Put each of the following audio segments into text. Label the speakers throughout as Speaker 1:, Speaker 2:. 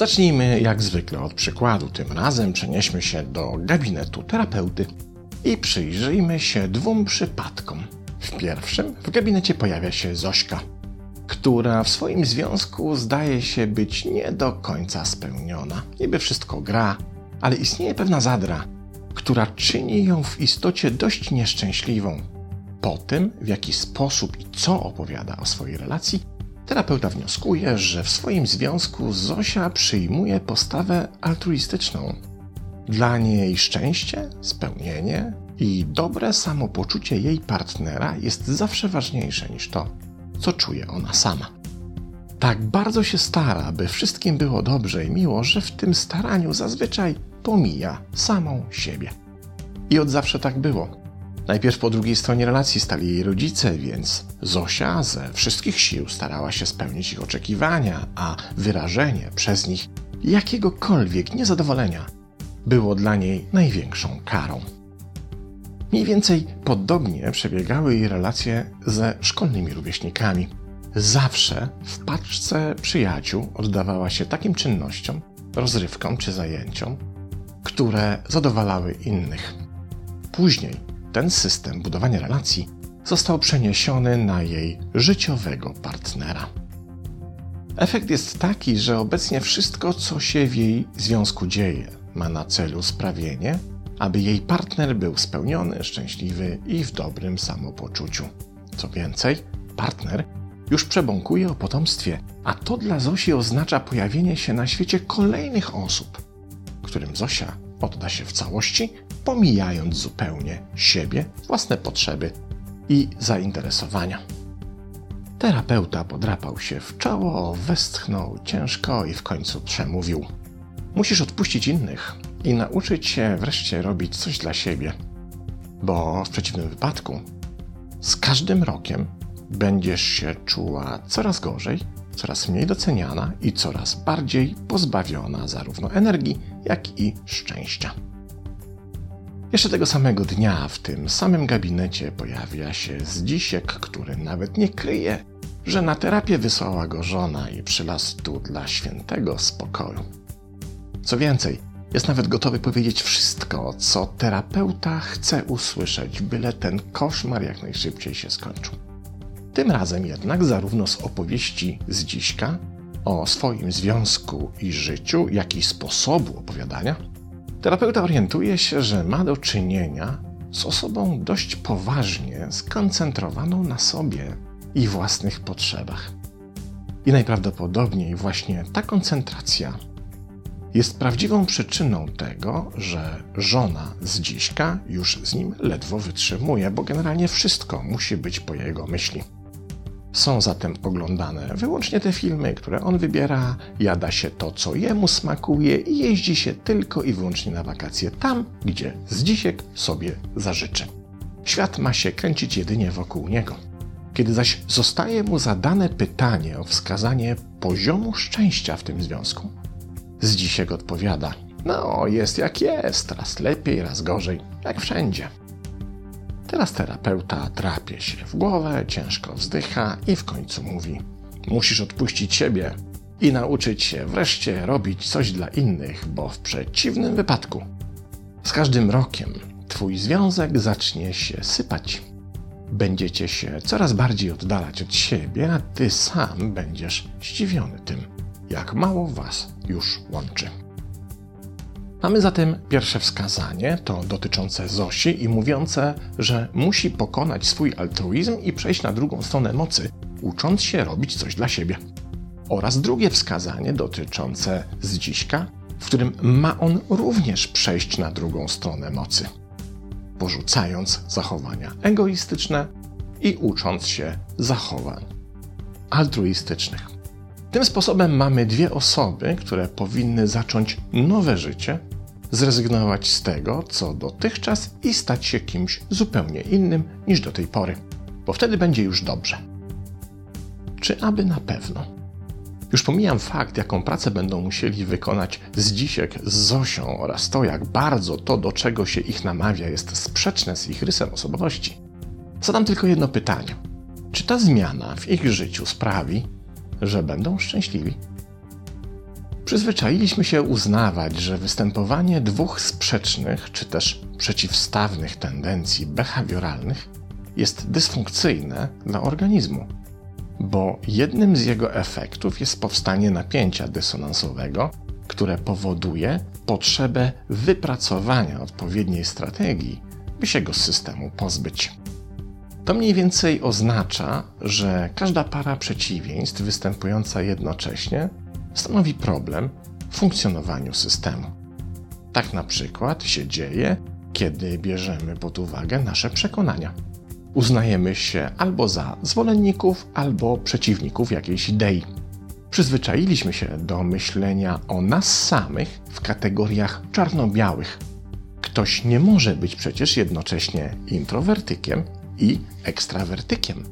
Speaker 1: Zacznijmy jak zwykle od przykładu. Tym razem przenieśmy się do gabinetu terapeuty i przyjrzyjmy się dwóm przypadkom. W pierwszym w gabinecie pojawia się Zośka, która w swoim związku zdaje się być nie do końca spełniona. Niby wszystko gra, ale istnieje pewna zadra, która czyni ją w istocie dość nieszczęśliwą. Po tym, w jaki sposób i co opowiada o swojej relacji, terapeuta wnioskuje, że w swoim związku Zosia przyjmuje postawę altruistyczną. Dla niej szczęście, spełnienie i dobre samopoczucie jej partnera jest zawsze ważniejsze niż to, co czuje ona sama. Tak bardzo się stara, by wszystkim było dobrze i miło, że w tym staraniu zazwyczaj pomija samą siebie. I od zawsze tak było. Najpierw po drugiej stronie relacji stali jej rodzice, więc Zosia ze wszystkich sił starała się spełnić ich oczekiwania, a wyrażenie przez nich jakiegokolwiek niezadowolenia było dla niej największą karą. Mniej więcej podobnie przebiegały jej relacje ze szkolnymi rówieśnikami. Zawsze w paczce przyjaciół oddawała się takim czynnościom, rozrywkom czy zajęciom, które zadowalały innych. Później ten system budowania relacji został przeniesiony na jej życiowego partnera. Efekt jest taki, że obecnie wszystko, co się w jej związku dzieje, ma na celu sprawienie, aby jej partner był spełniony, szczęśliwy i w dobrym samopoczuciu. Co więcej, partner już przebąkuje o potomstwie, a to dla Zosi oznacza pojawienie się na świecie kolejnych osób, którym Zosia odda się w całości, pomijając zupełnie siebie, własne potrzeby i zainteresowania. Terapeuta podrapał się w czoło, westchnął ciężko i w końcu przemówił. Musisz odpuścić innych i nauczyć się wreszcie robić coś dla siebie, bo w przeciwnym wypadku z każdym rokiem będziesz się czuła coraz gorzej, coraz mniej doceniana i coraz bardziej pozbawiona zarówno energii, jak i szczęścia. Jeszcze tego samego dnia w tym samym gabinecie pojawia się Zdzisiek, który nawet nie kryje, że na terapię wysłała go żona i przylazł tu dla świętego spokoju. Co więcej, jest nawet gotowy powiedzieć wszystko, co terapeuta chce usłyszeć, byle ten koszmar jak najszybciej się skończył. Tym razem jednak zarówno z opowieści z dziśka o swoim związku i życiu, jak i sposobu opowiadania, terapeuta orientuje się, że ma do czynienia z osobą dość poważnie skoncentrowaną na sobie i własnych potrzebach. I najprawdopodobniej właśnie ta koncentracja jest prawdziwą przyczyną tego, że żona z dziśka już z nim ledwo wytrzymuje, bo generalnie wszystko musi być po jego myśli. Są zatem oglądane wyłącznie te filmy, które on wybiera, jada się to, co jemu smakuje i jeździ się tylko i wyłącznie na wakacje tam, gdzie Zdzisiek sobie zażyczy. Świat ma się kręcić jedynie wokół niego. Kiedy zaś zostaje mu zadane pytanie o wskazanie poziomu szczęścia w tym związku, Zdzisiek odpowiada: No, jest jak jest, raz lepiej, raz gorzej, jak wszędzie. Teraz terapeuta drapie się w głowę, ciężko wzdycha i w końcu mówi: Musisz odpuścić siebie i nauczyć się wreszcie robić coś dla innych, bo w przeciwnym wypadku z każdym rokiem Twój związek zacznie się sypać. Będziecie się coraz bardziej oddalać od siebie, a Ty sam będziesz zdziwiony tym, jak mało Was już łączy. Mamy zatem pierwsze wskazanie, to dotyczące Zosi i mówiące, że musi pokonać swój altruizm i przejść na drugą stronę mocy, ucząc się robić coś dla siebie. Oraz drugie wskazanie dotyczące Zdziśka, w którym ma on również przejść na drugą stronę mocy, porzucając zachowania egoistyczne i ucząc się zachowań altruistycznych. Tym sposobem mamy dwie osoby, które powinny zacząć nowe życie, zrezygnować z tego, co dotychczas i stać się kimś zupełnie innym niż do tej pory, bo wtedy będzie już dobrze. Czy aby na pewno? Już pomijam fakt, jaką pracę będą musieli wykonać Zdzisiek z Zosią oraz to, jak bardzo to, do czego się ich namawia, jest sprzeczne z ich rysem osobowości. Zadam tylko jedno pytanie. Czy ta zmiana w ich życiu sprawi, że będą szczęśliwi? Przyzwyczailiśmy się uznawać, że występowanie dwóch sprzecznych czy też przeciwstawnych tendencji behawioralnych jest dysfunkcyjne dla organizmu, bo jednym z jego efektów jest powstanie napięcia dysonansowego, które powoduje potrzebę wypracowania odpowiedniej strategii, by się go z systemu pozbyć. To mniej więcej oznacza, że każda para przeciwieństw występująca jednocześnie stanowi problem w funkcjonowaniu systemu. Tak na przykład się dzieje, kiedy bierzemy pod uwagę nasze przekonania. Uznajemy się albo za zwolenników, albo przeciwników jakiejś idei. Przyzwyczailiśmy się do myślenia o nas samych w kategoriach czarno-białych. Ktoś nie może być przecież jednocześnie introwertykiem i ekstrawertykiem,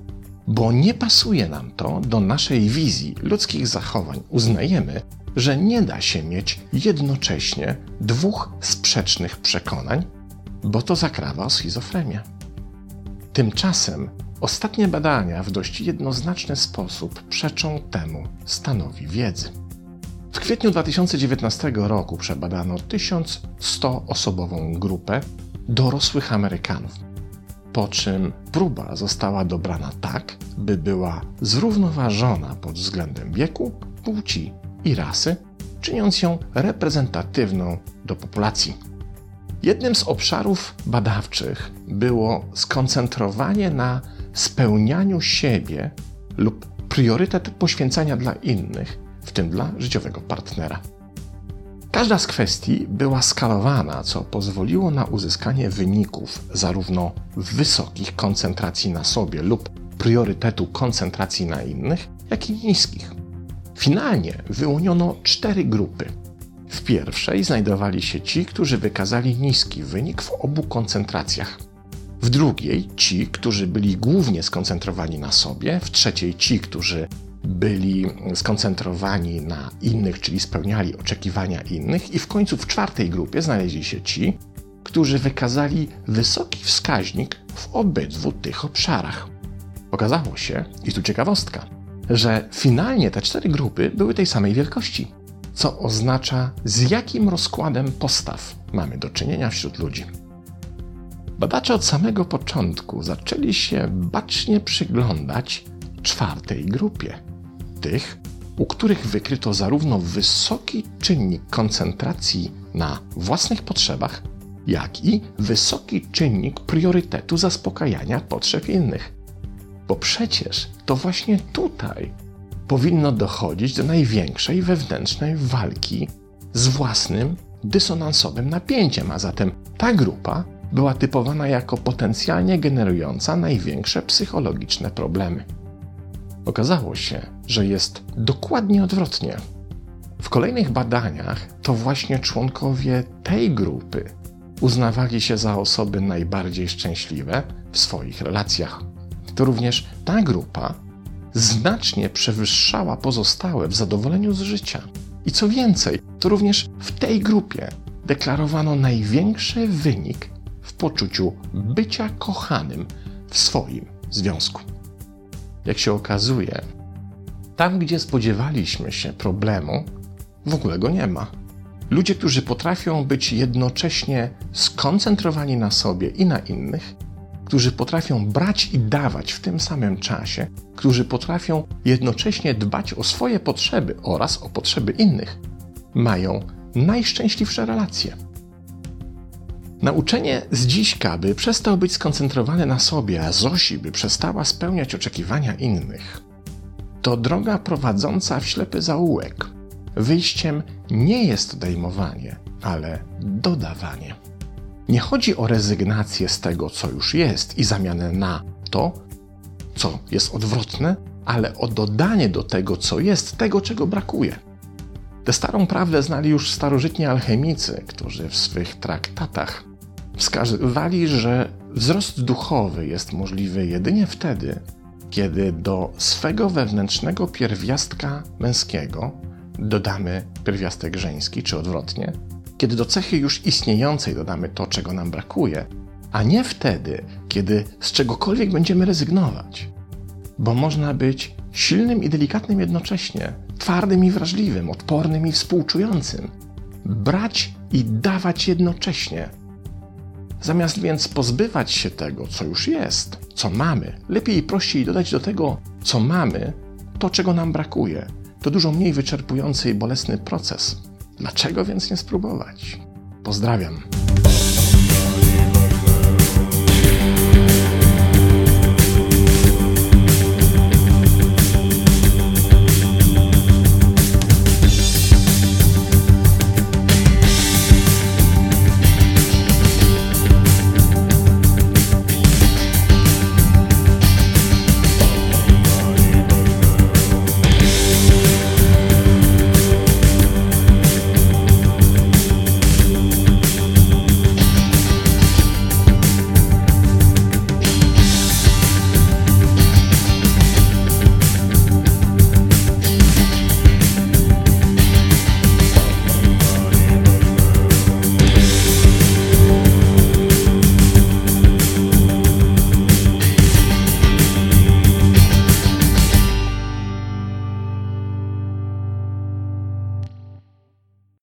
Speaker 1: bo nie pasuje nam to do naszej wizji ludzkich zachowań. Uznajemy, że nie da się mieć jednocześnie dwóch sprzecznych przekonań, bo to zakrawa schizofrenię. Tymczasem ostatnie badania w dość jednoznaczny sposób przeczą temu stanowi wiedzy. W kwietniu 2019 roku przebadano 1100-osobową grupę dorosłych Amerykanów, po czym próba została dobrana tak, by była zrównoważona pod względem wieku, płci i rasy, czyniąc ją reprezentatywną do populacji. Jednym z obszarów badawczych było skoncentrowanie na spełnianiu siebie lub priorytet poświęcania dla innych, w tym dla życiowego partnera. Każda z kwestii była skalowana, co pozwoliło na uzyskanie wyników zarówno wysokich koncentracji na sobie lub priorytetu koncentracji na innych, jak i niskich. Finalnie wyłoniono cztery grupy. W pierwszej znajdowali się ci, którzy wykazali niski wynik w obu koncentracjach. W drugiej ci, którzy byli głównie skoncentrowani na sobie, w trzeciej ci, którzy byli skoncentrowani na innych, czyli spełniali oczekiwania innych, i w końcu w czwartej grupie znaleźli się ci, którzy wykazali wysoki wskaźnik w obydwu tych obszarach. Okazało się, i tu ciekawostka, że finalnie te cztery grupy były tej samej wielkości, co oznacza, z jakim rozkładem postaw mamy do czynienia wśród ludzi. Badacze od samego początku zaczęli się bacznie przyglądać czwartej grupie tych, u których wykryto zarówno wysoki czynnik koncentracji na własnych potrzebach, jak i wysoki czynnik priorytetu zaspokajania potrzeb innych. Bo przecież to właśnie tutaj powinno dochodzić do największej wewnętrznej walki z własnym dysonansowym napięciem, a zatem ta grupa była typowana jako potencjalnie generująca największe psychologiczne problemy. Okazało się, że jest dokładnie odwrotnie. W kolejnych badaniach to właśnie członkowie tej grupy uznawali się za osoby najbardziej szczęśliwe w swoich relacjach. To również ta grupa znacznie przewyższała pozostałe w zadowoleniu z życia. I co więcej, to również w tej grupie deklarowano największy wynik w poczuciu bycia kochanym w swoim związku. Jak się okazuje, tam, gdzie spodziewaliśmy się problemu, w ogóle go nie ma. Ludzie, którzy potrafią być jednocześnie skoncentrowani na sobie i na innych, którzy potrafią brać i dawać w tym samym czasie, którzy potrafią jednocześnie dbać o swoje potrzeby oraz o potrzeby innych, mają najszczęśliwsze relacje. Nauczenie z dziśka, by przestał być skoncentrowany na sobie, a Zosi by przestała spełniać oczekiwania innych, to droga prowadząca w ślepy zaułek. Wyjściem nie jest odejmowanie, ale dodawanie. Nie chodzi o rezygnację z tego, co już jest i zamianę na to, co jest odwrotne, ale o dodanie do tego, co jest, tego, czego brakuje. Tę starą prawdę znali już starożytni alchemicy, którzy w swych traktatach wskazywali, że wzrost duchowy jest możliwy jedynie wtedy, kiedy do swego wewnętrznego pierwiastka męskiego dodamy pierwiastek żeński, czy odwrotnie, kiedy do cechy już istniejącej dodamy to, czego nam brakuje, a nie wtedy, kiedy z czegokolwiek będziemy rezygnować. Bo można być silnym i delikatnym jednocześnie, twardym i wrażliwym, odpornym i współczującym. Brać i dawać jednocześnie. Zamiast więc pozbywać się tego, co już jest, co mamy, lepiej i prościej dodać do tego, co mamy, to, czego nam brakuje. To dużo mniej wyczerpujący i bolesny proces. Dlaczego więc nie spróbować? Pozdrawiam.